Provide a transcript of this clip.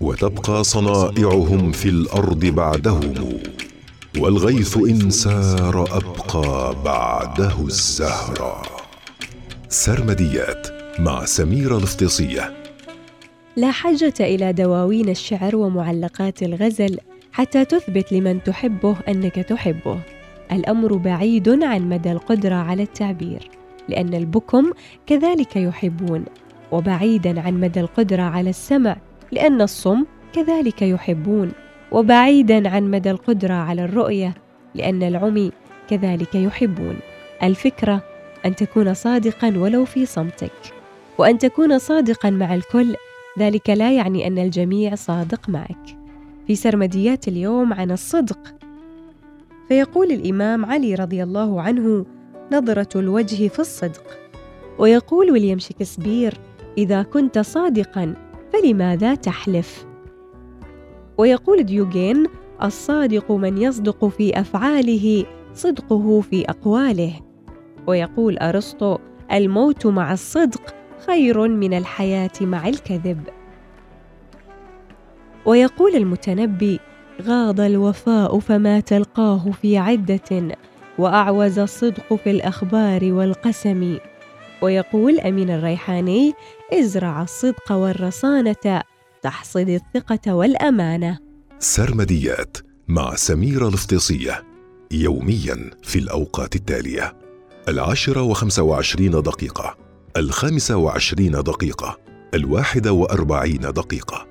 وتبقى صنائعهم في الأرض بعدهم والغيث إن سار أبقى بعده الزهرا سرمديات مع سميره الافتصيه لا حاجة إلى دواوين الشعر ومعلقات الغزل حتى تثبت لمن تحبه أنك تحبه. الأمر بعيد عن مدى القدرة على التعبير لأن البكم كذلك يحبون وبعيدا عن مدى القدرة على السمع. لأن الصم كذلك يحبون وبعيدا عن مدى القدرة على الرؤية لأن العمي كذلك يحبون. الفكرة أن تكون صادقا ولو في صمتك وأن تكون صادقا مع الكل ذلك لا يعني أن الجميع صادق معك. في سرمديات اليوم عن الصدق فيقول الإمام علي رضي الله عنه نظرة الوجه في الصدق. ويقول ويليام شكسبير إذا كنت صادقا فلماذا تحلف؟ ويقول ديوجين الصادق من يصدق في أفعاله صدقه في أقواله. ويقول أرسطو الموت مع الصدق خير من الحياة مع الكذب. ويقول المتنبي غاض الوفاء فما تلقاه في عدة وأعوز الصدق في الأخبار والقسم. ويقول أمين الريحاني ازرع الصدق والرصانة تحصد الثقة والأمانة. سرمديات مع سميره الافتصيه يوميا في الأوقات التالية. العاشرة وخمسة وعشرين دقيقة الخامسة وعشرين دقيقة الواحدة وأربعين دقيقة.